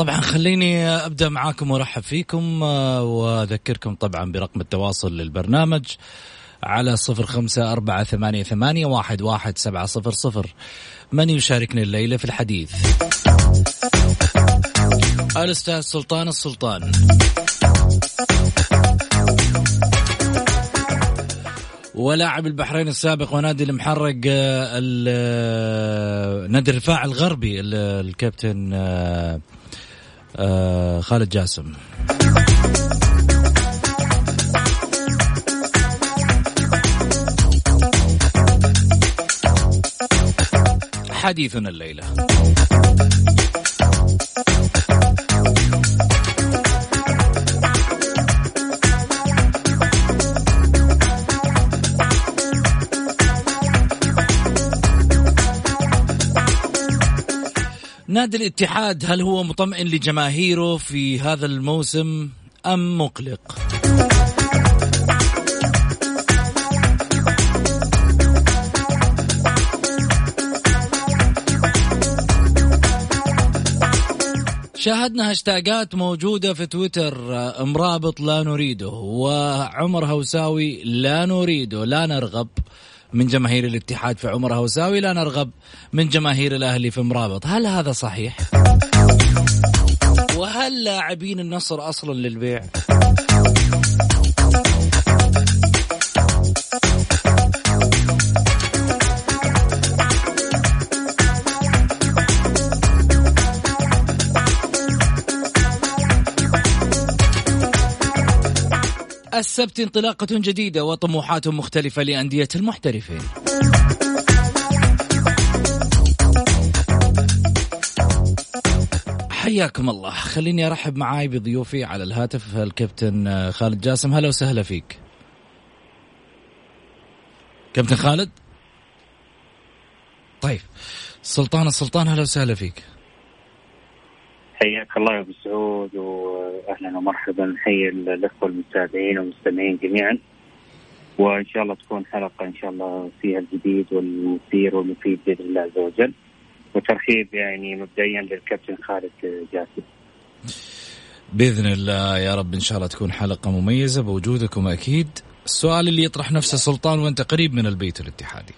طبعا خليني أبدأ معاكم وأرحب فيكم آه، وأذكركم طبعا برقم التواصل للبرنامج على صفر خمسة أربعة ثمانية, ثمانية واحد, واحد سبعة صفر صفر. من يشاركني الليلة في الحديث؟ الأستاذ سلطان السلطان. ولاعب البحرين السابق ونادي المحرق آه، آه، نادي الرفاع الغربي الكابتن خالد جاسم. حديثنا الليلة. نادي الاتحاد هل هو مطمئن لجماهيره في هذا الموسم أم مقلق؟ شاهدنا هاشتاجات موجودة في تويتر مرابط لا نريده وعمر هوساوي لا نريده لا نرغب من جماهير الاتحاد في عمر هوساوي لا نرغب من جماهير الأهلي في مرابط هل هذا صحيح؟ وهل لاعبين النصر أصلا للبيع؟ السبت انطلاقة جديدة وطموحات مختلفة لأندية المحترفين. حياكم الله. خليني أرحب معاي بضيوفي على الهاتف الكابتن خالد جاسم. هلا وسهلا فيك. كابتن خالد؟ طيب. سلطان السلطان هلا وسهلا فيك. حياك الله يا أبو سعود واهلا ومرحبا. نحيي الأخوة المتابعين والمستمعين جميعا. وإن شاء الله تكون حلقة إن شاء الله فيها الجديد والمثير والمفيد بإذن الله عز وجل. وترحيب يعني مبدئيا للكابتن خالد جاسم. بإذن الله يا رب إن شاء الله تكون حلقة مميزة بوجودكم أكيد. السؤال اللي يطرح نفسه سلطان وأنت قريب من البيت الاتحادي.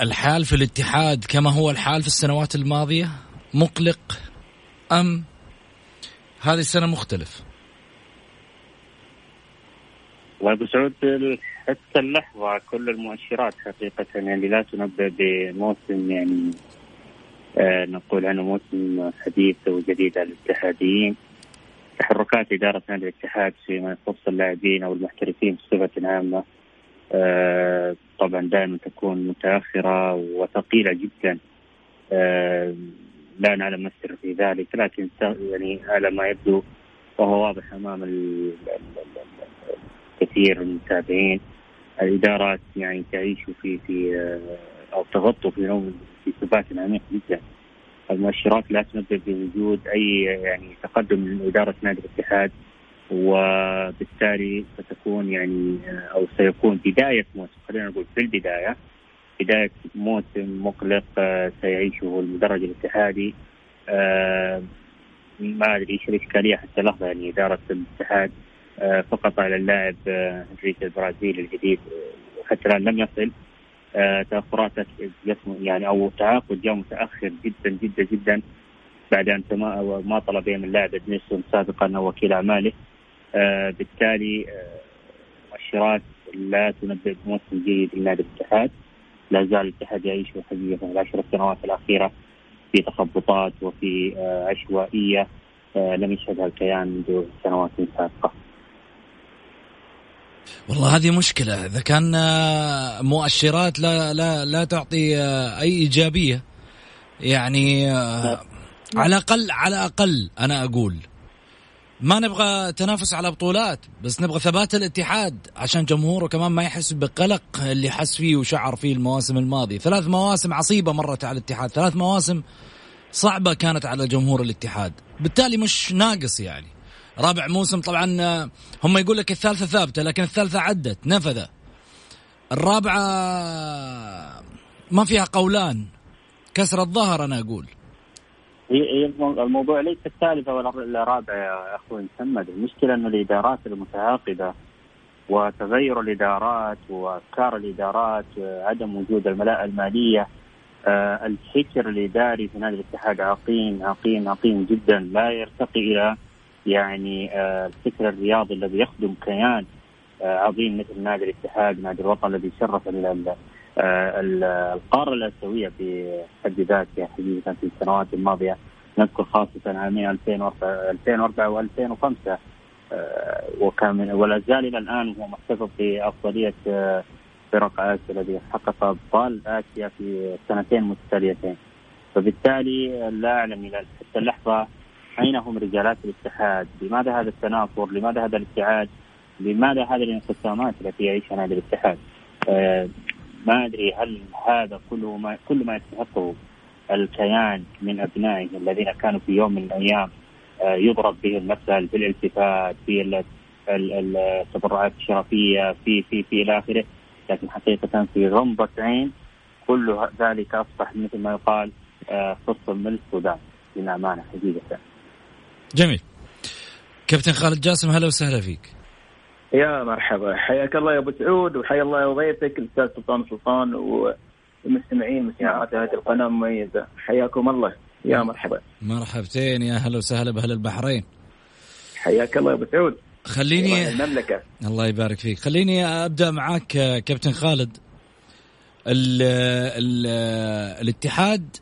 الحال في الاتحاد كما هو الحال في السنوات الماضية مقلق أم هذه السنة مختلف. والله أبو سعود حتى اللحظة كل المؤشرات حقيقة يعني لا تنبئ بموسم يعني آه نقول عنه موسم حديث وجديد على الاتحاديين. تحركات إدارة نادي الاتحاد فيما يخص اللاعبين أو المحترفين بصفة عامة آه طبعا دائما تكون متأخرة وثقيلة جدا. آه لا نعلم السر في ذلك لكن يعني على ما يبدو وهو واضح أمام الكثير من المتابعين. الإدارات يعني تعيش في في آه، أو تغطوا في نوم في ثبات عميق جدا. المؤشرات لا تنبئ بوجود أي يعني تقدم من إدارة نادي الاتحاد وبالتالي ستكون يعني آه، أو سيكون بداية موسم خلينا نقول في البداية بدايه موسم مقلق آه، سيعيشه المدرج الاتحادي. آه، ما أدري إيش الإشكالية حتى لحظه يعني إدارة الاتحاد آه، فقط على اللاعب الرئيس البرازيلي الجديد وحتى الآن لم يصل. تاخرات يعني أو تعاقد جاء متأخر جدا جدا جدا بعد أن ما طلب من اللاعب ادميسون سابقا أو وكيل أعماله. بالتالي مؤشرات لا تنبئ بموسم جيد لنادي الاتحاد. لا زال الاتحاد يعيش حقيقة العشر سنوات الأخيرة في تخبطات وفي آه، عشوائية آه، لم يشهدها الكيان منذ سنوات سابقة. والله هذه مشكلة. إذا كان آه، مؤشرات لا لا لا تعطي أي إيجابية. يعني على الأقل على الأقل أنا أقول ما نبغى تنافس على بطولات بس نبغى ثبات الاتحاد عشان جمهوره كمان ما يحس بقلق اللي حس فيه وشعر فيه المواسم الماضية. ثلاث مواسم عصيبة مرت على الاتحاد ثلاث مواسم صعبة كانت على جمهور الاتحاد. بالتالي مش ناقص يعني. رابع موسم طبعا آه، هم يقول لك الثالثة ثابتة لكن الثالثة عدت نفذ الرابعة ما فيها قولان كسر الظهر أنا أقول. الموضوع ليس الثالثة ولا الرابعة يا أخوي محمد. المشكلة أن الإدارات المتعاقبة وتغير الإدارات وأفكار الإدارات عدم وجود الملاءة المالية آه، الفكر الإداري في نادي الاتحاد عقيم عقيم عقيم جدا. لا يرتقي إلى يعني آه، الفكر الرياضي الذي يخدم كيان آه، عظيم مثل نادي الاتحاد نادي الوطن الذي شرف القارة الأسيوية في حد ذاتها حقيقة في السنوات الماضية نذكر خاصة عامين 2004 2004 و2005 وكان ولا زال إلى الآن هو محتفظ بأفضلية فرق آسيا الذي حقق أبطال آسيا في سنتين متتاليتين فبالتالي لا أعلم إلى حتى اللحظة أين هم رجالات الاتحاد؟ لماذا هذا التنافر؟ لماذا هذا الابتعاد؟ لماذا هذه الانقسامات التي يعيشها نادي الاتحاد؟ آه ما أدري هل هذا كله ما كل ما يستحقه الكيان من أبنائه الذين كانوا في يوم من الأيام آه يضرب به المثل في الالتفات في التبرعات الشرفية في في في إلى آخره. لكن حقيقة في غمضة عين كل ذلك أصبح مثل ما يقال آه قصه من السودان. للامانه حقيقة. جميل. كابتن خالد جاسم هلا وسهلا فيك. يا مرحبا. حياك الله يا أبو سعود وحيا الله ضيفك الأستاذ سلطان سلطان والمستمعين مستمعات هذه القناة المميزة. حياكم الله. يا مرحبا. مرحبتين يا هلا وسهلا بأهل البحرين. حياك الله يا أبو سعود. خليني المملكه الله يبارك فيك. خليني أبدأ معاك كابتن خالد. ال ال الاتحاد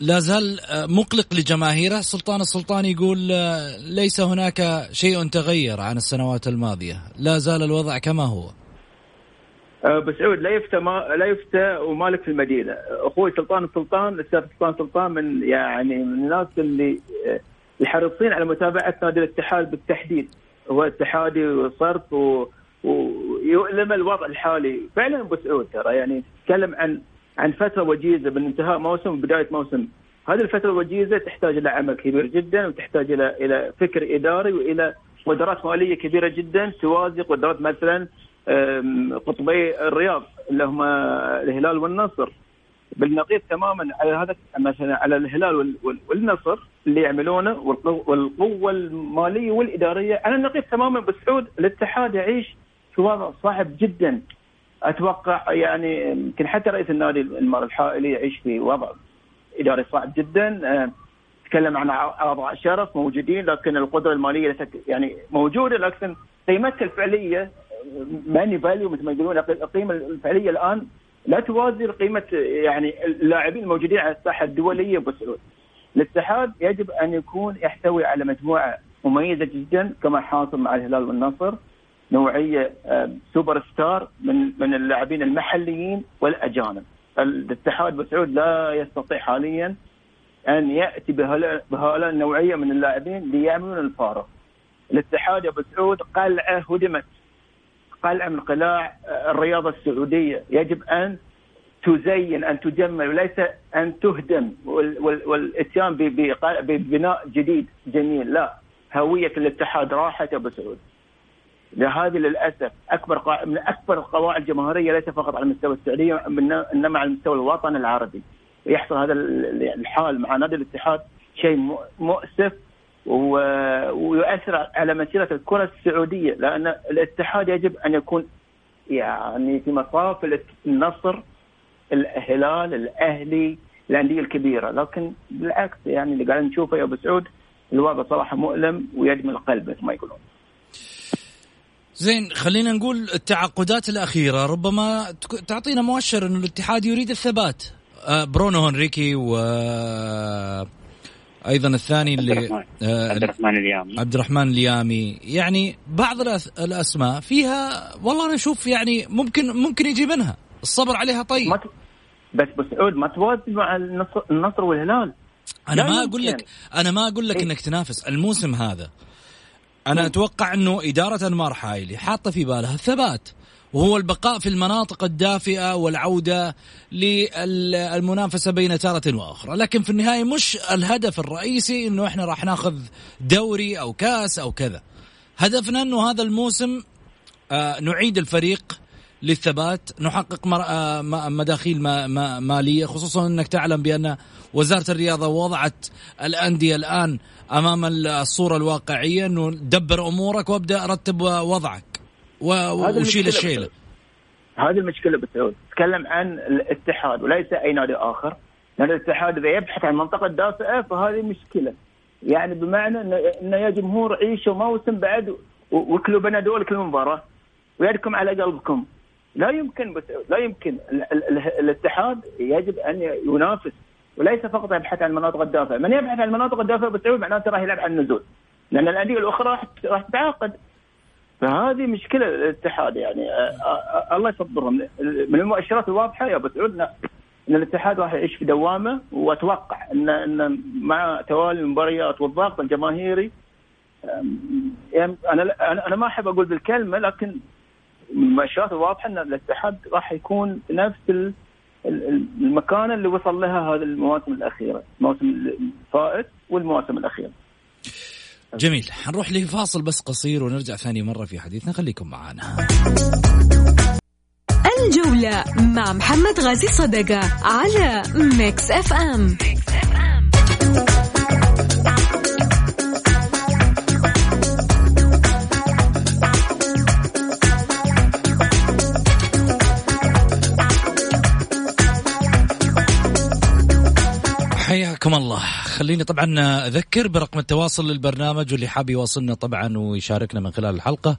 لا زال آه، مقلق لجماهيره. سلطان السلطان يقول آه، ليس هناك شيء تغير عن السنوات الماضية. لا زال الوضع كما هو. ابو سعود لا يفتى ما لا يفتى ومالك في المدينة، أخوي سلطان السلطان الأستاذ سلطان سلطان من يعني من الناس اللي آه، الحريصين على متابعة نادي الاتحاد بالتحديد، هو اتحادي وصرف. ويؤلم الوضع الحالي، فعلا ابو سعود ترى يعني تكلم عن عن فترة وجيزة من انتهاء موسم وبداية موسم. هذه الفترة الوجيزة تحتاج إلى عمل كبير جدا وتحتاج إلى إلى فكر إداري وإلى قدرات مالية كبيرة جدا توازي قدرات مثلا قطبي الرياض اللي هم الهلال والنصر. بالنقيض تماما على هذا مثلا على الهلال والنصر اللي يعملونه والقوة المالية والإدارية. على النقيض تماما بسعود الاتحاد يعيش في وضع صعب جدا. أتوقع يعني يمكن حتى رئيس النادي المال الحائلي يعيش في وضع إداري صعب جدا آه، تكلم عن أعضاء شرف موجودين لكن القدرة المالية يعني موجودة لكن قيمتها الفعلية ماني فاليو مثل ما يقولون القيمة الفعلية الآن لا توازي قيمه يعني اللاعبين الموجودين على الساحة الدولية بسعود. الاتحاد يجب أن يكون يحتوي على مجموعة مميزة جدا كما حاصل مع الهلال والنصر نوعية آه، سوبر ستار من من اللاعبين المحليين والأجانب. الاتحاد بسعود لا يستطيع حاليا أن يأتي بهؤلاء النوعية من اللاعبين ليعملون الفارق. الاتحاد يا سعود قلعة هدمت. قلعة من قلاع آه، الرياضة السعودية، يجب أن تزين أن تجمل وليس أن تهدم والإتيان ببناء جديد جميل لا هوية الاتحاد راحت يا ابو سعود لهذه للأسف أكبر قا... من أكبر القواعد الجماهيريه ليس فقط على المستوى السعودي انما على المستوى الوطني العربي. يحصل هذا الحال مع نادي الاتحاد شيء مؤسف و... ويؤثر على مسيرة الكرة السعودية لأن الاتحاد يجب أن يكون يعني في مصاف النصر الهلال الأهلي الأندية الكبيرة. لكن بالعكس يعني اللي قاعد نشوفه يا أبو سعود الوضع صراحة مؤلم ويدمي القلب مثل ما يقولون. زين خلينا نقول التعاقدات الأخيرة ربما تعطينا مؤشر أنه الاتحاد يريد الثبات. آه، برونو هنريكي و أيضا الثاني عبد اللي الرحمن. آه، عبد الرحمن اليامي. عبد الرحمن اليامي. يعني بعض الأسماء فيها والله أنا أشوف يعني ممكن ممكن يجي منها. الصبر عليها طيب. ت... بس بس سعود ما توازن مع النصر, والهلال. أنا ما. أقول لك أنا ما أقول لك إيه. إنك تنافس. الموسم هذا أنا أتوقع أنه إدارة أنمار حايلي حاطة في بالها الثبات وهو البقاء في المناطق الدافئة والعودة للمنافسة بين تارة وآخرى، لكن في النهاية مش الهدف الرئيسي إنه إحنا راح ناخذ دوري أو كاس أو كذا. هدفنا إنه هذا الموسم آه، نعيد الفريق للثبات نحقق آه، مداخيل ما- ما- مالية خصوصا أنك تعلم بأن وزارة الرياضة وضعت الأندية الآن أمام الصورة الواقعية إنه دبر أمورك وابدأ رتب وضعك وشيل الشيلة. هذه المشكلة بسعود تكلم عن الاتحاد وليس أي نادي آخر. لأن الاتحاد إذا يبحث عن منطقة دافئة فهذه مشكلة. يعني بمعنى انه يا جمهور عيشوا موسم بعد و- واكلوا بنادول كل مباراة. ويدكم على قلبكم. لا يمكن بسعود لا يمكن ال- ال- ال- الاتحاد يجب أن ينافس وليس فقط يبحث عن المناطق الدافئه، من يبحث عن المناطق الدافئه بسعود معناته راح يلعب على النزول لأن الأندية الأخرى راح راح تتعاقد فهذه مشكلة الاتحاد يعني. الله يصبرهم من المؤشرات الواضحة يا أبو سعود ان الاتحاد راح يعيش في دوامة وأتوقع ان إن مع توالي المباريات والضغط الجماهيري أنا أنا ما أحب أقول بالكلمة لكن من المؤشرات الواضحه إن الاتحاد راح يكون نفس ال- ال- ال- المكانه اللي وصل لها هذه المواسم الأخيرة، الموسم الفائت والمواسم الأخيرة. جميل. حنروح لفاصل بس قصير ونرجع ثاني مرة في حديثنا. خليكم معنا. الجولة مع محمد غازي صدقة على Mix FM. حياكم الله. خليني طبعا أذكر برقم التواصل للبرنامج واللي حاب يواصلنا طبعا ويشاركنا من خلال الحلقة.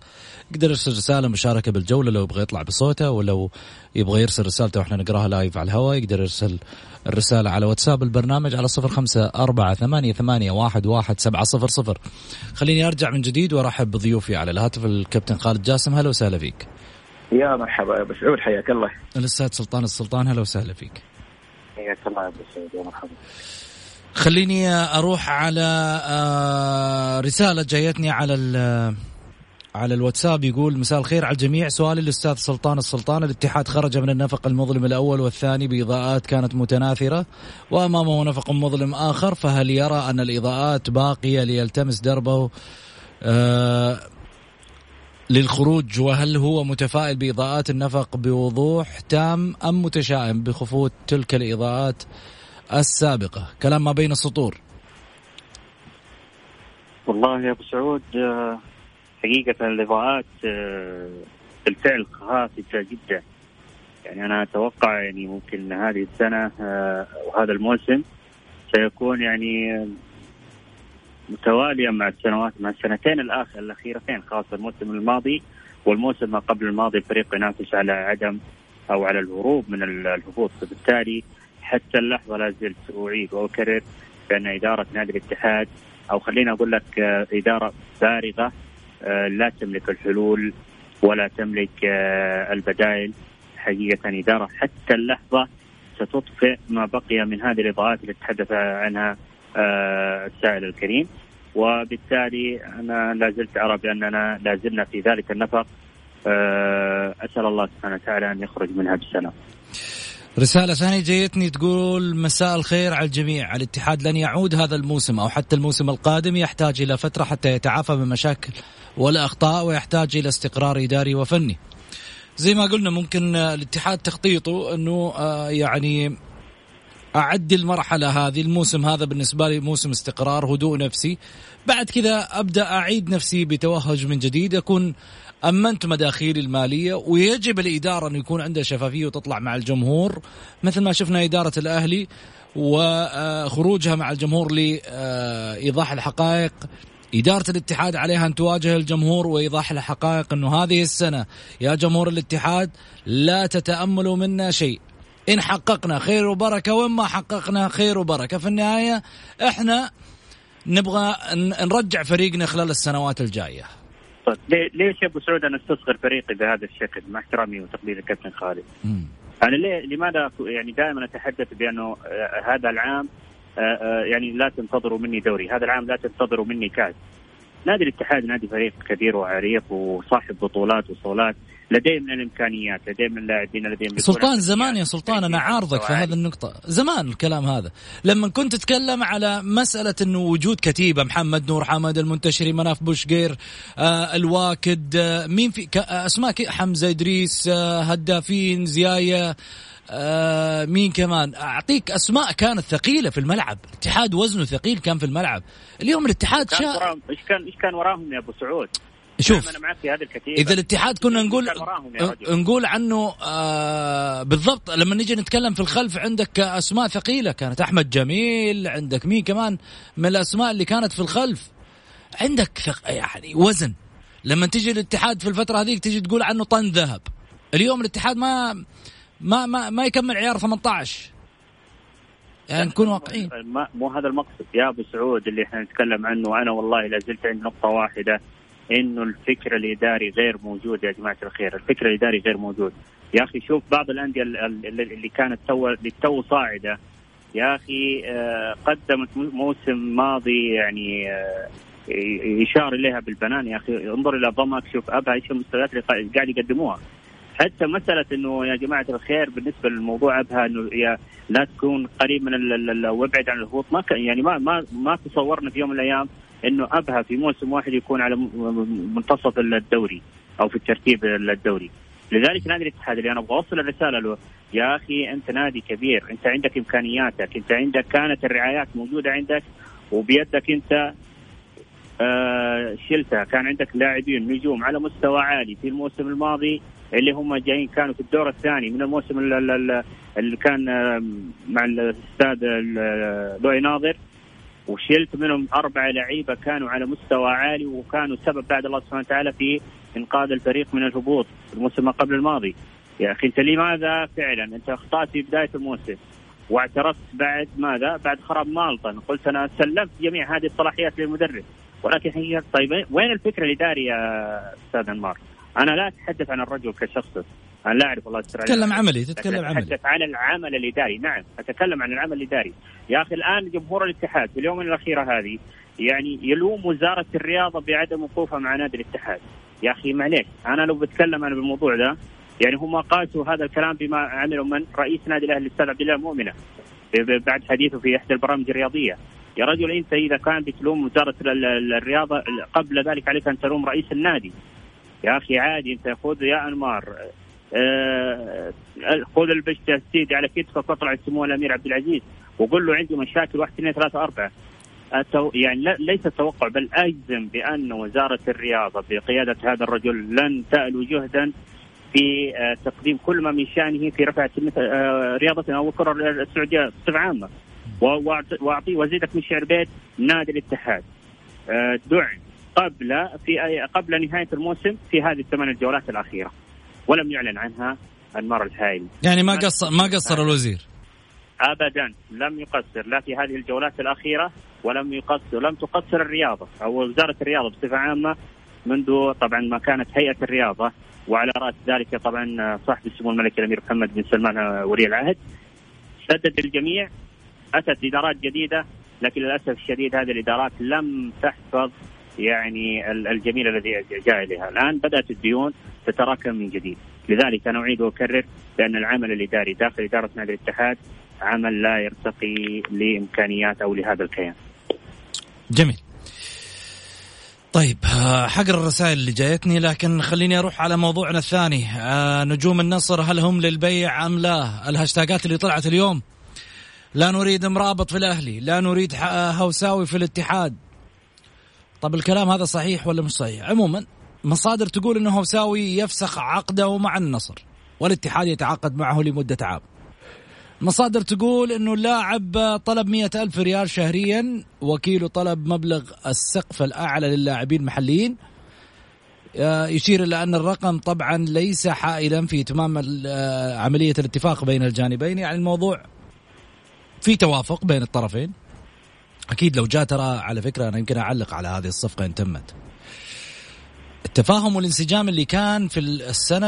يقدر يرسل رسالة مشاركة بالجولة لو يبغى يطلع بصوته ولو يبغى يرسل رسالته وإحنا نقراها لايف على الهواء يقدر يرسل الرسالة على واتساب البرنامج على صفر خمسة أربعة ثمانية, ثمانية واحد, واحد سبعة صفر صفر. خليني أرجع من جديد وأرحب بضيوفي على الهاتف الكابتن خالد جاسم. هلا وسهلا فيك. يا مرحبا يا أبو سعود حياك الله. الأستاذ سلطان السلطان هلا وسهلا فيك. حياك الله يا أبو سعود يا مرحبا. خليني أروح على آه، رسالة جايتني على على الواتساب. يقول مساء الخير على الجميع. سؤالي للأستاذ سلطان السلطان. الاتحاد خرج من النفق المظلم الأول والثاني بإضاءات كانت متناثرة وأمامه نفق مظلم آخر. فهل يرى أن الإضاءات باقية ليلتمس دربه آه للخروج؟ وهل هو متفائل بإضاءات النفق بوضوح تام أم متشائم بخفوت تلك الإضاءات السابقة. كلام ما بين السطور. والله يا أبو سعود آه، حقيقة الاضاءات آه، بالفعل خافته جدا. يعني أنا أتوقع يعني ممكن هذه السنة آه، وهذا الموسم سيكون يعني متواليا مع السنوات مع السنتين الآخر الأخيرتين خاصة الموسم الماضي والموسم ما قبل الماضي الفريق ينافس على عدم أو على الهروب من الهبوط. فبالتالي حتى اللحظة لا زلت أعيد وأكرر بأن إدارة نادي الاتحاد أو خليني أقول لك آه، إدارة فارغة آه، لا تملك الحلول ولا تملك آه، البدائل. حقيقة إدارة حتى اللحظة ستطفئ ما بقي من هذه الإضاءات اللي تحدث عنها السائل الكريم. وبالتالي أنا لا زلت أرى بأننا لا زلنا في ذلك النفق. أسأل الله سبحانه وتعالى أن يخرج منها بسلام. رسالة ثانية جايتني تقول مساء الخير على الجميع. الاتحاد لن يعود هذا الموسم أو حتى الموسم القادم. يحتاج إلى فترة حتى يتعافى من مشاكل والأخطاء ويحتاج إلى استقرار إداري وفني. زي ما قلنا ممكن الاتحاد تخطيطه أنه آه، يعني أعدي المرحلة هذه الموسم هذا بالنسبة لي موسم استقرار هدوء نفسي. بعد كذا أبدأ أعيد نفسي بتوهج من جديد أكون أمنت مداخيلي المالية ويجب الإدارة أن يكون عندها شفافية وتطلع مع الجمهور مثل ما شفنا إدارة الأهلي وخروجها مع الجمهور لإيضاح الحقائق. إدارة الاتحاد عليها أن تواجه الجمهور وإيضاح الحقائق أنه هذه السنة يا جمهور الاتحاد لا تتأملوا منا شيء. إن حققنا خير وبركة وإن ما حققنا خير وبركة. في النهاية إحنا نبغى نرجع فريقنا خلال السنوات الجاية. طيب ليش يا أبو سعود أنا أستصغر فريقي بهذا الشكل؟ مع احترامي وتقدير الكابتن خالد. مم. أنا ليه لماذا يعني دائما أتحدث بأنه آه، هذا العام آه، آه، يعني لا تنتظروا مني دوري هذا العام لا تنتظروا مني كاس. نادي الاتحاد نادي فريق كبير وعريق وصاحب بطولات وصولات. لديه من الإمكانيات لديه من اللاعبين لديه من سلطان زمان يا سلطان أنا عارضك في هذه النقطة. زمان الكلام هذا. لما كنت تتكلم على مسألة إنه وجود كتيبة محمد نور حمد المنتشري مناف بوشقير آه الواكد آه مين في أسماء حمزة إدريس آه هدافين زياية آه مين كمان؟ أعطيك أسماء كانت ثقيلة في الملعب. الاتحاد وزنه ثقيل كان في الملعب. اليوم الاتحاد شا... إيش كان إيش كان وراهم يا أبو سعود؟ شوف أنا معك في هذه الكتيبة. إذا الاتحاد كنا نقول نقول عنه آه بالضبط لما نجي نتكلم في الخلف عندك أسماء ثقيلة كانت أحمد جميل عندك مين كمان من الأسماء اللي كانت في الخلف؟ عندك ثق... يعني وزن. لما تجي الاتحاد في الفترة هذيك تجي تقول عنه طن ذهب. اليوم الاتحاد ما ما ما, ما يكمل عيار 18 يعني نكون واقعيين. مو هذا المقصد. يا أبو سعود اللي إحنا نتكلم عنه أنا والله لا زلت عند نقطة واحدة. إنه الفكر الاداري غير موجود يا جماعة الخير، الفكر الاداري غير موجود. يا أخي شوف بعض الأندية اللي كانت تو تو صاعدة يا أخي آه، قدمت موسم ماضي يعني آه، يشار إليها بالبنان يا أخي انظر إلى ضمك شوف أبها إيش المستويات اللي قاعد يقدموها. حتى مسألة إنه يا جماعة الخير بالنسبة للموضوع أبها إنه يا لا تكون قريب من وابعد عن الهبوط ما يعني ما ما ما تصورنا في يوم من الأيام إنه أبها في موسم واحد يكون على منتصف الدوري أو في الترتيب الدوري. لذلك نادي الاتحاد اللي أنا أبغى أوصل الرسالة له. يا أخي أنت نادي كبير أنت عندك إمكانياتك أنت عندك كانت الرعايات موجودة عندك وبيدك أنت آه شلتها. كان عندك لاعبين نجوم على مستوى عالي في الموسم الماضي اللي هم جايين كانوا في الدور الثاني من الموسم اللي كان آه، مع الأستاذ لوي ناظر. وشلت منهم أربعة لعيبة كانوا على مستوى عالي وكانوا سبب بعد الله سبحانه وتعالى في إنقاذ الفريق من الهبوط الموسم قبل الماضي. يا أخي أنت لماذا فعلا أنت أخطأت في بداية الموسم واعترفت بعد ماذا؟ بعد خراب مالطا. قلت أنا سلمت جميع هذه الصلاحيات للمدرب. ولكن هي طيب وين الفكر الإداري يا أستاذ أنمار؟ أنا لا أتحدث عن الرجل كشخص. أنا لا أعرف والله تتكلم عملي تتكلم عملي. اتحدث عن العمل الإداري. نعم أتكلم عن العمل الإداري. يا أخي الآن جمهور الاتحاد في اليوم الاخيره هذه يعني يلوم وزارة الرياضة بعدم وقوفها مع نادي الاتحاد. يا أخي معليش أنا لو بتكلم أنا بالموضوع ده يعني هم قاسوا هذا الكلام بما عملوا من رئيس نادي الأهلي الأستاذ عبد الله المؤمنه بعد حديثه في إحدى البرامج الرياضية. يا رجل أنت إذا كان بتلوم وزارة الرياضة قبل ذلك عليك أن تلوم رئيس النادي. يا أخي عادي أنت خذ يا أنمار. خذ البشت السيدي على كتفك واطلع سمو الأمير عبد العزيز وقول له عندي مشاكل واحد اثنين ثلاثة أربعة. أتو يعني ليس التوقع بل أجزم بأن وزارة الرياضة بقيادة هذا الرجل لن تالو جهدا في آه تقديم كل ما من شأنه في رفع آه رياضتنا أو الكره السعودية بصفة عامة. واعطيه وزيدك من شعر بيت نادي الاتحاد. آه دعم قبل في قبل نهاية الموسم في هذه الثمان الجولات الأخيرة. ولم يعلن عنها أنمار الهائل يعني ما قصر ما قصر الوزير؟ ابدا. لم يقصر. لا في هذه الجولات الأخيرة ولم يقصر. لم تقصر الرياضة أو وزارة الرياضة بصفة عامة منذ طبعا ما كانت هيئة الرياضة وعلى رأس ذلك طبعا صاحب السمو الملكي الأمير محمد بن سلمان ولي العهد سدد الجميع اتت إدارات جديدة لكن للأسف الشديد هذه الإدارات لم تحفظ يعني الجميل الذي جاء إليها. الآن بدأت الديون تتراكم من جديد. لذلك أنا أعيد وأكرر بان العمل الإداري داخل إدارة نادي الاتحاد عمل لا يرتقي لامكانيات أو لهذا الكيان. جميل. طيب آه، حقرا الرسائل اللي جايتني لكن خليني أروح على موضوعنا الثاني. آه، نجوم النصر هل هم للبيع أم لا؟ الهاشتاجات اللي طلعت اليوم. لا نريد مرابط في الأهلي لا نريد هوساوي في الاتحاد. طب الكلام هذا صحيح ولا مش صحيح؟ عموما مصادر تقول إنه هوساوي يفسخ عقده مع النصر والاتحاد يتعاقد معه لمدة عام. مصادر تقول إنه اللاعب طلب مية ألف ريال شهريا وكيله طلب مبلغ السقف الأعلى للاعبين المحليين. آه، يشير إلى أن الرقم طبعا ليس حائلا في إتمام آه، عملية الاتفاق بين الجانبين. يعني الموضوع في توافق بين الطرفين. أكيد لو جاء ترى على فكرة أنا يمكن أعلق على هذه الصفقة إن تمت. التفاهم والانسجام اللي كان في السنة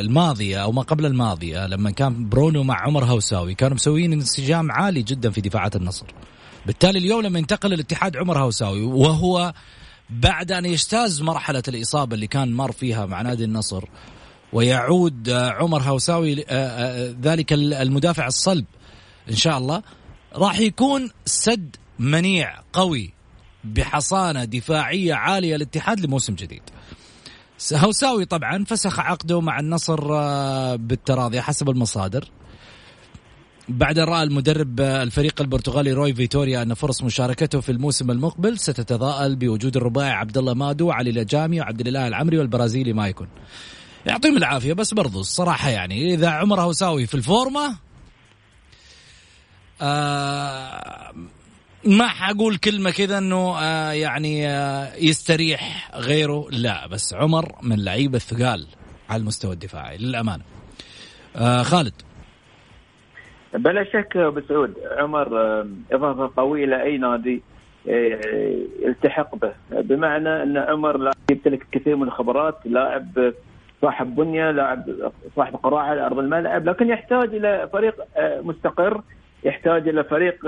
الماضية أو ما قبل الماضية لما كان برونو مع عمر هوساوي كانوا مسويين انسجام عالي جدا في دفاعات النصر. بالتالي اليوم لما ينتقل الاتحاد عمر هوساوي وهو بعد أن يجتاز مرحلة الإصابة اللي كان مر فيها مع نادي النصر ويعود عمر هوساوي آه، آه، ذلك المدافع الصلب إن شاء الله راح يكون سد منيع قوي بحصانة دفاعية عالية الاتحاد لموسم جديد. هوساوي طبعا فسخ عقده مع النصر آه، بالتراضي حسب المصادر. بعد رأى المدرب آه، الفريق البرتغالي روي فيتوريا أن فرص مشاركته في الموسم المقبل ستتضاءل بوجود الرباعي عبد الله مادو وعلي الاجامي وعبد الإله العمري والبرازيلي مايكون. يعطيهم العافية بس برضو الصراحة يعني إذا عمر هوساوي في الفورمة آه ما حقول كلمة كذا إنه آه يعني آه يستريح غيره. لا بس عمر من لعيبة الثقال على المستوى الدفاعي. للأمانة. آه خالد. بلا شك أبو سعود عمر آه، إضافة قويه لاي نادي آه، يلتحق به. بمعنى إن عمر لاعب يمتلك كثير من الخبرات لاعب صاحب بنية لاعب صاحب قراءه على أرض الملعب لكن يحتاج إلى فريق آه، مستقر. يحتاج إلى فريق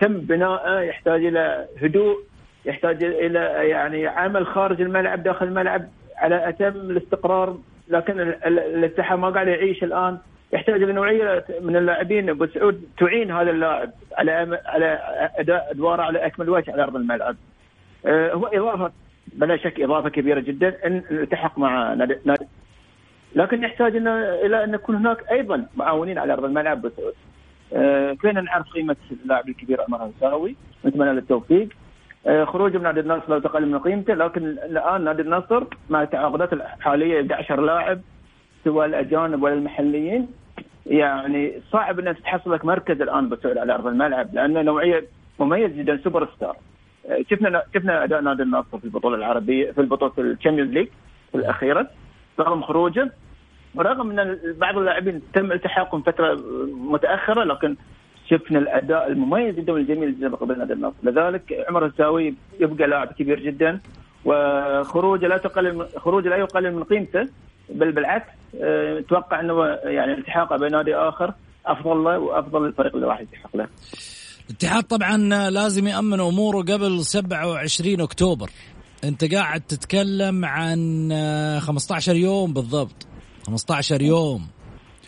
تم بناءه يحتاج إلى هدوء يحتاج إلى يعني عمل خارج الملعب داخل الملعب على أتم الاستقرار. لكن الاتحاد ما قاعد يعيش الآن. يحتاج إلى نوعية من اللاعبين. أبو سعود تعين هذا اللاعب على على أداء أدواره على أكمل وجه على أرض الملعب. آه، هو إضافة بلا شك إضافة كبيرة جدا إن التحق مع نادي لكن يحتاج إلى أن يكون هناك أيضا معاونين على أرض الملعب. أبو سعود. كلنا آه، نعرف قيمة اللاعب الكبير عمر هوساوي نتمنى له التوفيق. آه، خروجه من نادي النصر لو تقل من قيمته لكن الآن نادي النصر مع التعاقدات الحالية 11 لاعب سواء الأجانب ولا المحليين يعني صعب إنك تحصل لك مركز الآن بتسوي على أرض الملعب لأنه نوعية مميز جدا سوبر ستار. آه، شفنا شفنا أداء نادي النصر في البطولة العربية في البطولة ال Champions League الأخيرة رغم خروجه. ورغم أن بعض اللاعبين تم التحاقهم فترة متأخرة لكن شفنا الأداء المميز جدا والجميل جدا قبل نادي النصر لذلك عمر الساوي يبقى لاعب كبير جدا وخروجه لا تقلل خروجه لا يقلل من قيمته بل بالعكس أتوقع أنه يعني التحاقه بنادي آخر أفضل له وأفضل الفريق اللي راح يلتحق له. الاتحاد طبعا لازم يأمن أموره قبل 27 أكتوبر. أنت قاعد تتكلم عن 15 يوم بالضبط 15 يوم.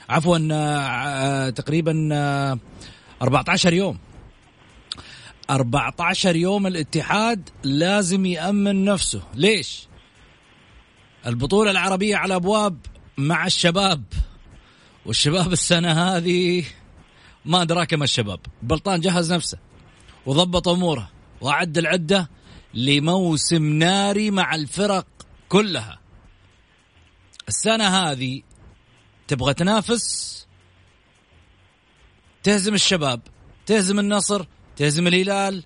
عفوا آه، تقريبا 14 آه، يوم. 14 يوم الاتحاد لازم يأمن نفسه. ليش؟ البطولة العربية على أبواب مع الشباب. والشباب السنة هذه ما أدراك ما الشباب. بلطان جهز نفسه وضبط أموره وأعد العدة لموسم ناري مع الفرق كلها. السنة هذه تبغى تنافس؟ تهزم الشباب تهزم النصر تهزم الهلال.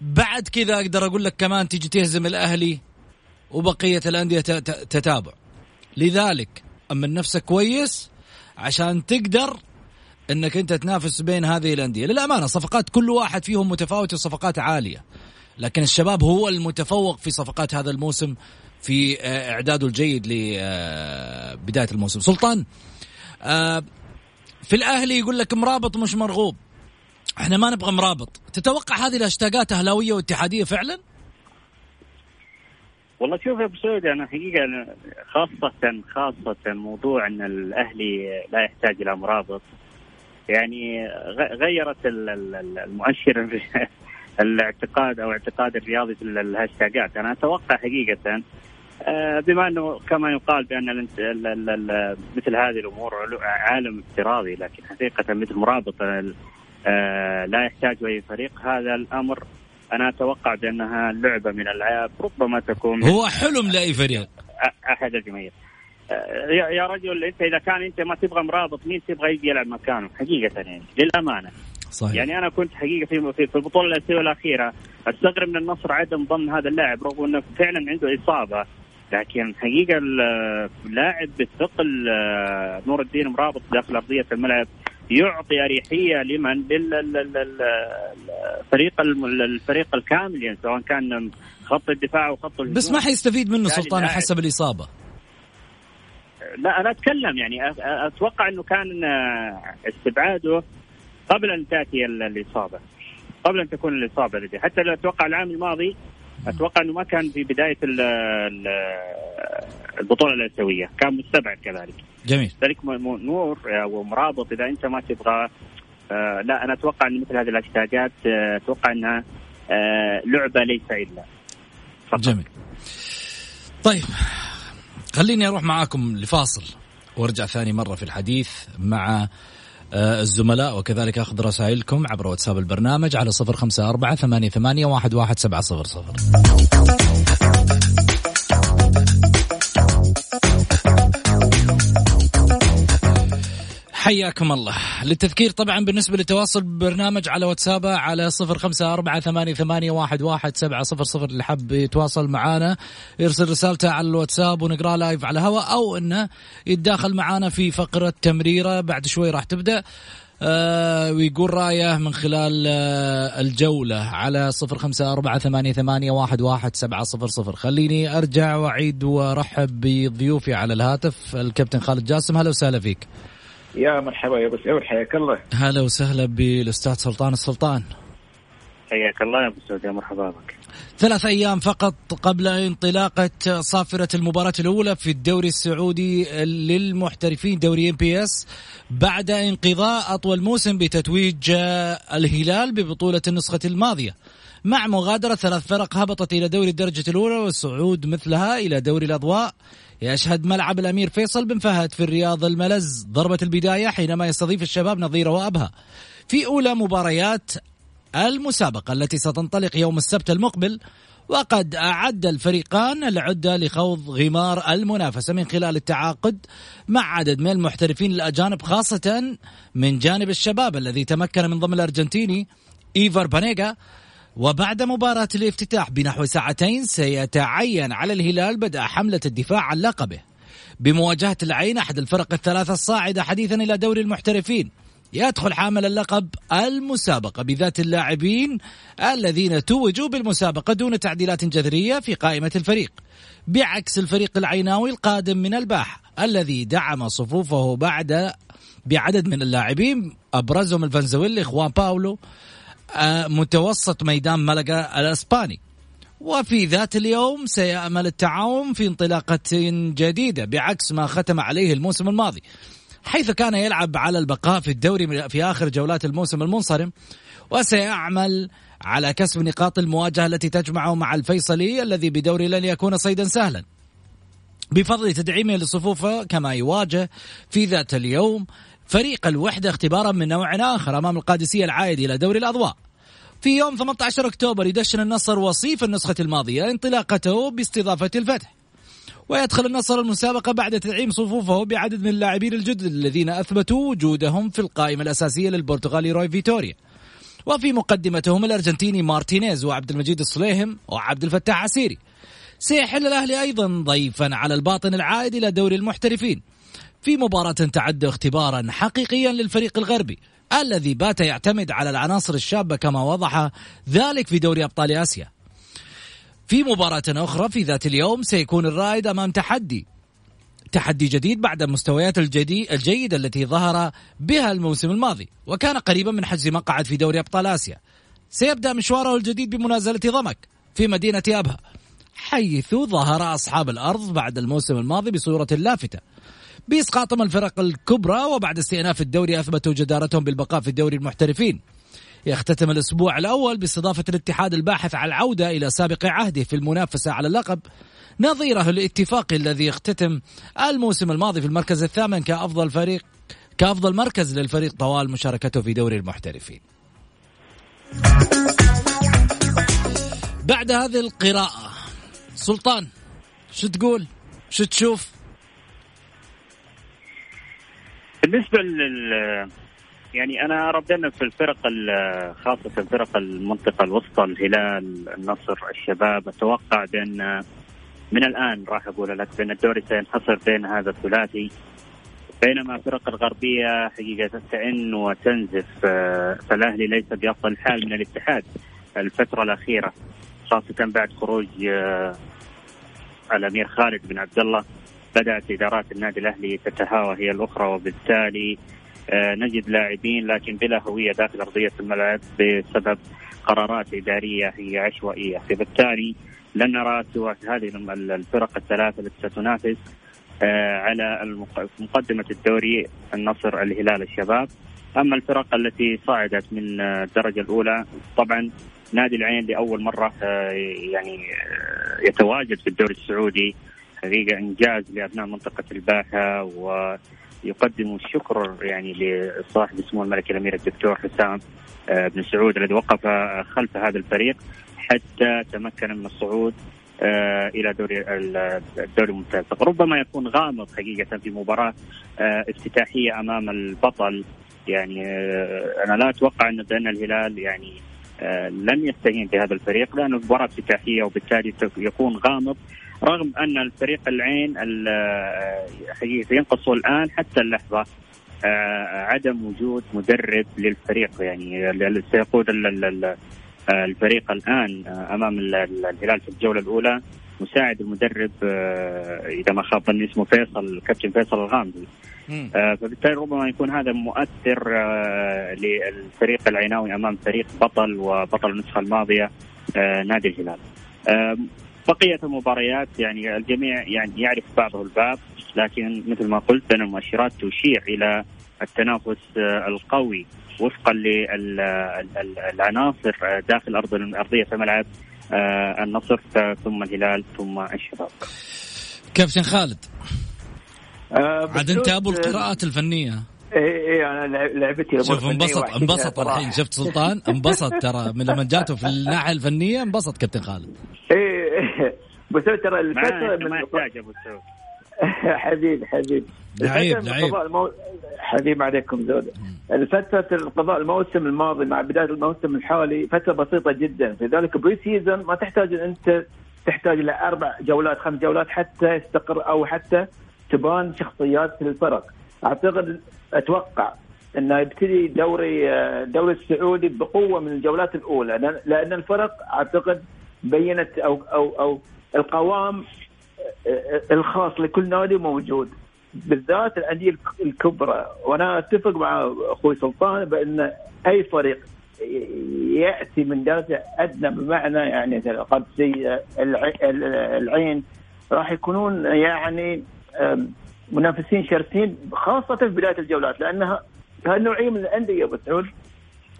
بعد كذا أقدر أقول لك كمان تيجي تهزم الأهلي وبقية الأندية تتابع. لذلك أمن نفسك كويس عشان تقدر إنك أنت تنافس بين هذه الأندية. للأمانة صفقات كل واحد فيهم متفاوت وصفقات عالية. لكن الشباب هو المتفوق في صفقات هذا الموسم في آه، اعداده الجيد لبدايه آه، الموسم. سلطان آه، في الأهلي يقول لك مرابط مش مرغوب. إحنا ما نبغى مرابط. تتوقع هذه الهاشتاجات أهلاوية واتحادية فعلا؟ والله شوف يا أبو سعود أنا حقيقة خاصة خاصة موضوع إن الأهلي لا يحتاج إلى مرابط. يعني غيرت المؤشر الاعتقاد أو اعتقاد الرياضي في الهاشتاجات. أنا أتوقع حقيقة بما أنه كما يقال بأن مثل هذه الأمور عالم افتراضي لكن حقيقة مثل مرابط آه، لا يحتاج أي فريق هذا الأمر أنا أتوقع بأنها لعبة من الألعاب ربما تكون هو حلم لأي فريق. أحد الجماهير آه، يا رجل أنت إذا كان أنت ما تبغى مرابط مين تبغى يجي يلعب مكانه؟ حقيقة يعني للأمانة. صحيح. يعني أنا كنت حقيقة في في البطولة الاسيويه الأخيرة أستغرب من النصر عدم ضمن هذا اللاعب رغم أنه فعلا عنده إصابة. لكن حقيقة اللاعب بالثقل آه، نور الدين مرابط داخل أرضية الملعب يعطي أريحية لمن؟ للفريق الفريق الكامل يعني سواء كان خط الدفاع أو خط الهجوم. بس ما حيستفيد منه سلطان حسب الإصابة؟ لا أنا أتكلم يعني أتوقع إنه كان استبعاده قبل أن تأتي الإصابة قبل أن تكون الإصابة حتى لو أتوقع العام الماضي أتوقع إنه ما كان في بداية البطولة الأسيوية. كان مستبعد كذلك. جميل. ذلك نور ومرابط. إذا أنت ما تبغى آه لا أنا أتوقع إن مثل هذه الهاشتاجات آه أتوقع إنها آه لعبة ليس إلا. فقط. جميل. طيب خليني أروح معاكم لفاصل وأرجع ثاني مرة في الحديث مع آه، الزملاء وكذلك أخذ رسائلكم عبر واتساب البرنامج على صفر خمسة أربعة ثمانية, ثمانية واحد, واحد سبعة صفر صفر. حياكم الله. للتذكير طبعا بالنسبة للتواصل بالبرنامج على واتسابه على صفر خمسة أربعة ثمانية, ثمانية واحد, واحد سبعة صفر صفر اللي حب يتواصل معانا يرسل رسالته على الواتساب ونقرأ لايف على الهواء أو أنه يتداخل معانا في فقرة تمريرة. بعد شوي راح تبدأ. آه ويقول رأيه من خلال آه الجولة على صفر خمسة أربعة ثمانية, ثمانية واحد, واحد سبعة صفر صفر. خليني أرجع وأعيد وأرحب بضيوفي على الهاتف. الكابتن خالد جاسم هلا وسهلا فيك. يا مرحبا يا أبو سعود حياك الله. هلا وسهلا بالأستاذ سلطان السلطان. حياك الله يا أبو سعود يا مرحبا بك. ثلاث أيام فقط قبل انطلاقة صافرة المباراة الأولى في الدوري السعودي للمحترفين دوري MBS بعد انقضاء أطول موسم بتتويج الهلال ببطولة النسخة الماضية. مع مغادرة ثلاث فرق هبطت إلى دوري الدرجة الأولى والصعود مثلها إلى دوري الأضواء. يشهد ملعب الأمير فيصل بن فهد في الرياض الملز. ضربة البداية حينما يستضيف الشباب نظيرة وأبها. في أولى مباريات المسابقة التي ستنطلق يوم السبت المقبل وقد أعد الفريقان العدة لخوض غمار المنافسة من خلال التعاقد مع عدد من المحترفين الأجانب خاصة من جانب الشباب الذي تمكن من ضم الأرجنتيني إيفر بانيغا. وبعد مباراة الافتتاح بنحو ساعتين سيتعين على الهلال بدء حملة الدفاع عن لقبه. بمواجهة العين أحد الفرق الثلاثة الصاعدة حديثا إلى دوري المحترفين. يدخل حامل اللقب المسابقة بذات اللاعبين الذين توجوا بالمسابقة دون تعديلات جذرية في قائمة الفريق. بعكس الفريق العيناوي القادم من الباحة الذي دعم صفوفه بعد بعدد من اللاعبين أبرزهم الفنزويلي خوان باولو متوسط ميدان ملقا الأسباني. وفي ذات اليوم سيأمل التعاون في انطلاقة جديدة بعكس ما ختم عليه الموسم الماضي حيث كان يلعب على البقاء في الدوري في آخر جولات الموسم المنصرم. وسيعمل على كسب نقاط المواجهة التي تجمعه مع الفيصلي الذي بدوري لن يكون صيدا سهلا. بفضل تدعيمه لصفوفه كما يواجه في ذات اليوم فريق الوحدة اختبارا من نوع آخر أمام القادسية العائد إلى دوري الأضواء. في يوم 18 أكتوبر يدشن النصر وصيف النسخة الماضية انطلاقته باستضافة الفتح. ويدخل النصر المسابقة بعد تدعيم صفوفه بعدد من اللاعبين الجدد الذين أثبتوا وجودهم في القائمة الأساسية للبرتغالي روي فيتوريا. وفي مقدمتهم الأرجنتيني مارتينيز وعبد المجيد الصليهم وعبد الفتاح عسيري. سيحل الأهلي أيضا ضيفا على الباطن العائد إلى دوري المحترفين. في مباراة تعد اختبارا حقيقيا للفريق الغربي الذي بات يعتمد على العناصر الشابة كما وضح ذلك في دوري أبطال آسيا. في مباراة أخرى في ذات اليوم سيكون الرائد أمام تحدي. تحدي جديد بعد المستويات الجديد الجيدة التي ظهر بها الموسم الماضي وكان قريبا من حجز مقعد في دوري أبطال آسيا. سيبدأ مشواره الجديد بمنازلة ضمك في مدينة أبها حيث ظهر أصحاب الأرض بعد الموسم الماضي بصورة لافتة. بإسقاطهم الفرق الكبرى وبعد استئناف الدوري أثبتوا جدارتهم بالبقاء في الدوري المحترفين. يختتم الأسبوع الأول باستضافة الاتحاد الباحث على العودة إلى سابق عهده في المنافسة على اللقب. نظيره الاتفاقي الذي يختتم الموسم الماضي في المركز الثامن كأفضل فريق كأفضل مركز للفريق طوال مشاركته في دوري المحترفين. بعد هذه القراءة سلطان شو تقول؟ شو تشوف؟ بالنسبة لل يعني أنا بأن في الفرق خاصة فرق المنطقة الوسطى الهلال النصر الشباب أتوقع بأن من الآن راح أقول لك بأن الدوري سينحصر بين هذا الثلاثي. بينما الفرق الغربية حقيقة تئن وتنزف فالأهلي ليس بأفضل حال من الاتحاد الفترة الأخيرة خاصة بعد خروج آه، الأمير خالد بن عبد الله. بدأت إدارات النادي الأهلي تتهاوى هي الأخرى وبالتالي آه، نجد لاعبين لكن بلا هوية داخل أرضية الملعب بسبب قرارات إدارية هي عشوائية. فبالتالي لن نرى سوى هذه الفرق الثلاثة التي ستنافس آه، على مقدمة الدوري النصر الهلال الشباب. أما الفرق التي صعدت من الدرجة الأولى طبعا نادي العين لأول مرة آه، يعني يتواجد في الدوري السعودي حقيقه إنجاز لأبناء منطقة الباحة ويقدم الشكر يعني لصاحب السمو الملكي الأمير الدكتور حسام آه، بن سعود الذي وقف خلف هذا الفريق حتى تمكن من الصعود آه، إلى دوري الدوري الممتاز. ربما يكون غامض حقيقة في مباراة آه، افتتاحية أمام البطل. يعني أنا لا أتوقع أن بأن الهلال يعني لن يستهين بهذا الفريق لأنه مباراة افتتاحية وبالتالي يكون غامض. رغم أن الفريق العين حقيقه ينقص الآن حتى اللحظة آه، عدم وجود مدرب للفريق. يعني سيقود الفريق الآن آه، أمام الهلال في الجولة الأولى. مساعد المدرب آه، إذا ما خاب ظني اسمه فيصل الكابتن فيصل الغامدي. فبالتالي ربما يكون هذا مؤثر للفريق العيناوي أمام فريق بطل وبطل النسخة الماضية نادي الهلال. بقية المباريات يعني الجميع يعني يعرف بعضه الباب لكن مثل ما قلت ان المؤشرات تشير إلى التنافس القوي وفقا للعناصر داخل ارض أرضية الملعب آه، النصر ثم الهلال ثم الشباب. كابتن خالد آه عاد أنت أبو القراءات الفنية. اي اي أنا لعبتي شوف انبسط انبسط الحين شفت سلطان؟ انبسط ترى. من لما جاته في الناحية الفنية انبسط كابتن خالد. اي بس ترى الفترة من ما يحتاج أبو سعود. حبيبي حبيبي لعيب لعيب حبيب عليكم زود. الفترة القضاء الموسم الماضي مع بداية الموسم الحالي فترة بسيطة جدا. لذلك pre-season ما تحتاج إن أنت تحتاج إلى أربع جولات خمس جولات حتى يستقر أو حتى تبان شخصيات الفرق. أعتقد أتوقع انه يبتدي دوري الدوري السعودي بقوة من الجولات الأولى. لأن الفرق أعتقد بينت أو أو أو القوام الخاص لكل نادي موجود. بالذات الأندية الكبرى. وأنا أتفق مع أخوي سلطان بأن أي فريق يأتي من درجة أدنى بمعنى يعني القدسيه العين راح يكونون يعني منافسين شرسين خاصة في بداية الجولات لأنها هالنوعيه من الأندية ابو سعود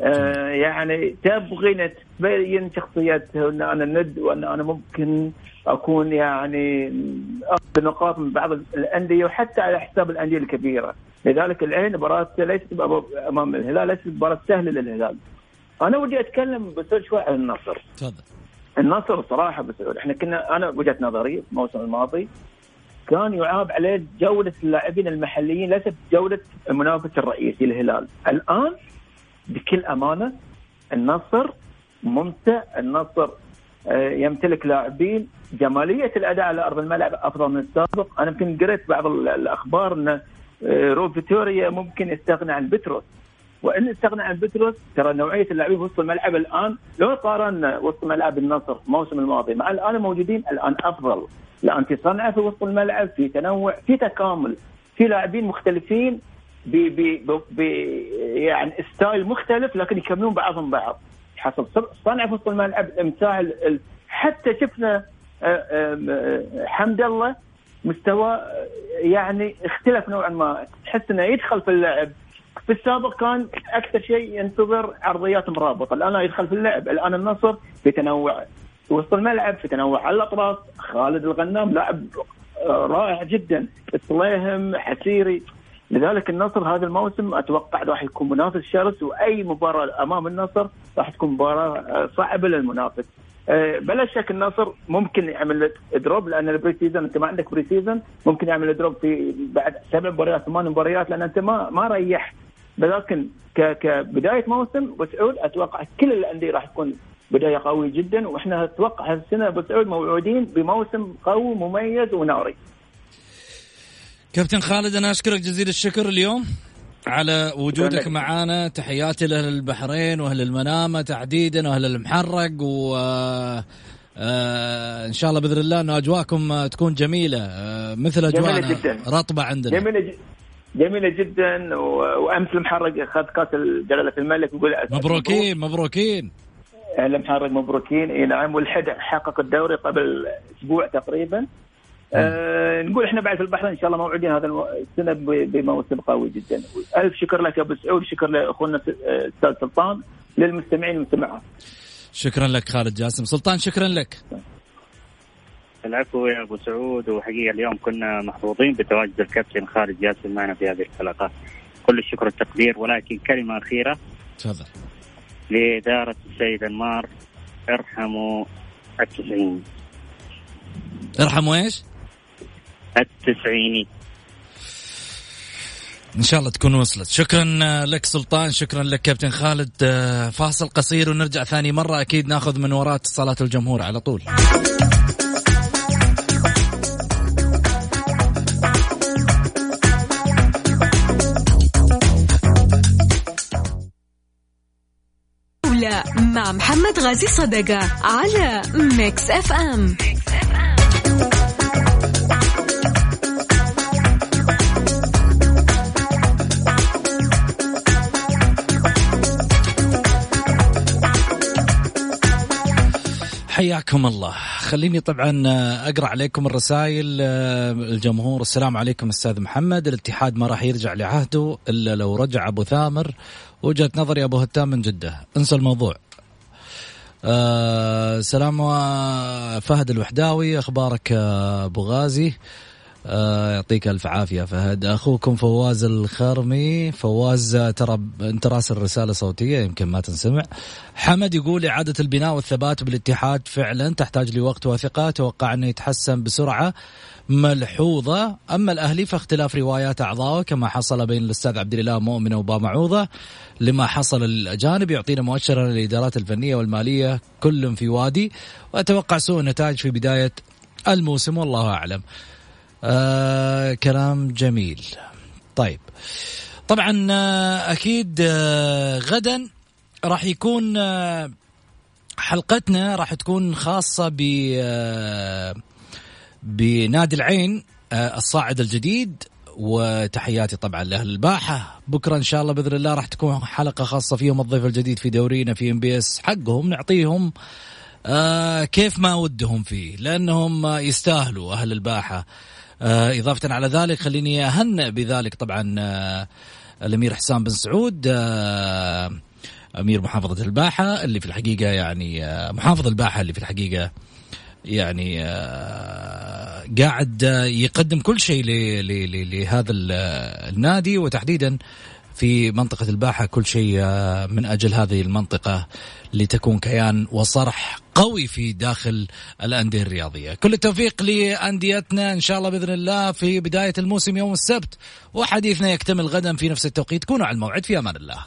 آه، يعني تبغي تبين شخصيته أن أنا ند وأن أنا ممكن أكون يعني أخذ نقاط من بعض الأندية وحتى على حساب الأندية الكبيرة، لذلك العين مباراة ليست أمام الهلال ليست مباراة سهلة للهلال. أنا ودي أتكلم بس شوي عن النصر. تفضل. النصر صراحة بس إحنا كنا أنا وجهة نظري الموسم الماضي كان يعاب عليه جوده اللاعبين المحليين ليست جوده المنافس الرئيسي الهلال، الآن بكل أمانة النصر ممتع، النصر آه، يمتلك لاعبين. جمالية الأداء على أرض الملعب أفضل من السابق، أنا يمكن قريت بعض الأخبار إن آه، رو فيتوريا ممكن يستغنى عن بتروس. وإن استغنى عن بتروس ترى نوعية اللاعبين في وسط الملعب الآن لو قارنا وسط ملعب النصر الموسم الماضي مع الآن موجودين الآن أفضل. لأن في صنعة في وسط الملعب في تنوع في تكامل في لاعبين مختلفين. ب يعني ستايل مختلف لكن يكملون بعضهم بعض. حسب صنع في وسط الملعب امتاع حتى شفنا آه، آه، حمد الله مستوى يعني اختلف نوعا ما. تحس إنه يدخل في اللعب. في السابق كان أكثر شيء ينتظر عرضيات مرابطة. الآن يدخل في اللعب. الآن النصر في تنوع وسط الملعب في تنوع على الأطراف. خالد الغنام لاعب آه، رائع جدا. الصليهم حسيري. لذلك النصر هذا الموسم أتوقع راح يكون منافس شرس وأي مباراة أمام النصر راح تكون مباراة صعبة للمنافس. آه، بلا شك النصر ممكن يعمل drop لأن ال pre-season أنت ما عندك pre-season ممكن يعمل drop في بعد سبع مباريات ثمان مباريات لأن أنت ما ما ريحت لكن كبداية موسم بسعود أتوقع كل الأندية راح تكون بداية قوية جدا وإحنا أتوقع هالسنة بسعود موعودين بموسم قوي مميز وناري. كابتن خالد أنا أشكرك جزيل الشكر اليوم على وجودك معنا تحياتي لأهل البحرين وأهل المنامة تحديدا وأهل المحرق و آه إن شاء الله بإذن الله إنه أجواءكم تكون جميلة. آه مثل أجواءنا رطبة عندنا. جميلة جميلة جدا. وأمس المحرق اخذ كأس جلالة الملك يقول مبروكين مبروكين. المحرق مبروكين. اي نعم والحد حقق الدوري قبل أسبوع تقريبا. آه نقول إحنا بعد في البحرين إن شاء الله موعودين هذا السنة بموسم قوي جدا. ألف شكر لك يا أبو سعود شكر لأخونا أستاذ سلطان للمستمعين والمستمعات شكرا لك خالد جاسم. سلطان شكرا لك. العفو يا أبو سعود وحقيقة اليوم كنا محظوظين بتواجد الكابتن خالد جاسم معنا في هذه الحلقة. كل الشكر والتقدير ولكن كلمة أخيرة. تفضل. لإدارة السيد أنمار ارحموا التسعيني ارحموا إيش؟ التسعيني. إن شاء الله تكون وصلت. شكرا لك سلطان شكرا لك كابتن خالد. فاصل قصير ونرجع ثاني مرة. أكيد ناخذ من وراء اتصالات الجمهور على طول. مع محمد غازي صدقة على Mix FM, Mix حياكم الله. خليني طبعا أقرأ عليكم الرسائل الجمهور. السلام عليكم أستاذ محمد. الاتحاد ما راح يرجع لعهده إلا لو رجع أبو ثامر. وجهة نظري أبو هتام من جدة. انسى الموضوع. آه سلام فهد الوحداوي. أخبارك أبو غازي. آه يعطيك ألف عافية فهد. أخوكم فواز الخرمي. فواز ترى أنت راسل رساله صوتية يمكن ما تنسمع. حمد يقول إعادة البناء والثبات بالاتحاد فعلا تحتاج لوقت وثقة. أتوقع أنه يتحسن بسرعة ملحوظة. أما الأهلي فاختلاف روايات اعضائه كما حصل بين الأستاذ عبد الاله مؤمن وبامعوضه لما حصل للاجانب يعطينا مؤشرا للإدارات الفنية والمالية كل في وادي. وأتوقع سوء النتائج في بداية الموسم والله أعلم. آه كلام جميل. طيب. طبعا آه أكيد آه غدا راح يكون آه حلقتنا راح تكون خاصة ب بنادي العين الصاعد الجديد. وتحياتي طبعا لأهل الباحة. بكرة إن شاء الله بإذن الله راح تكون حلقة خاصة فيهم الضيف الجديد في دورينا في إم بي إس. حقهم نعطيهم كيف ما ودهم فيه لأنهم يستاهلوا أهل الباحة. إضافة على ذلك خليني أهنئ بذلك طبعا آه الأمير حسام بن سعود آه أمير محافظة الباحة اللي في الحقيقة يعني آه محافظ الباحة اللي في الحقيقة يعني آه قاعد يقدم كل شيء لهذا النادي وتحديدا في منطقة الباحة كل شيء من أجل هذه المنطقة لتكون كيان وصرح قوي في داخل الأندية الرياضية. كل التوفيق لأنديتنا إن شاء الله بإذن الله في بداية الموسم يوم السبت وحديثنا يكتمل غدا في نفس التوقيت. كونوا على الموعد في أمان الله.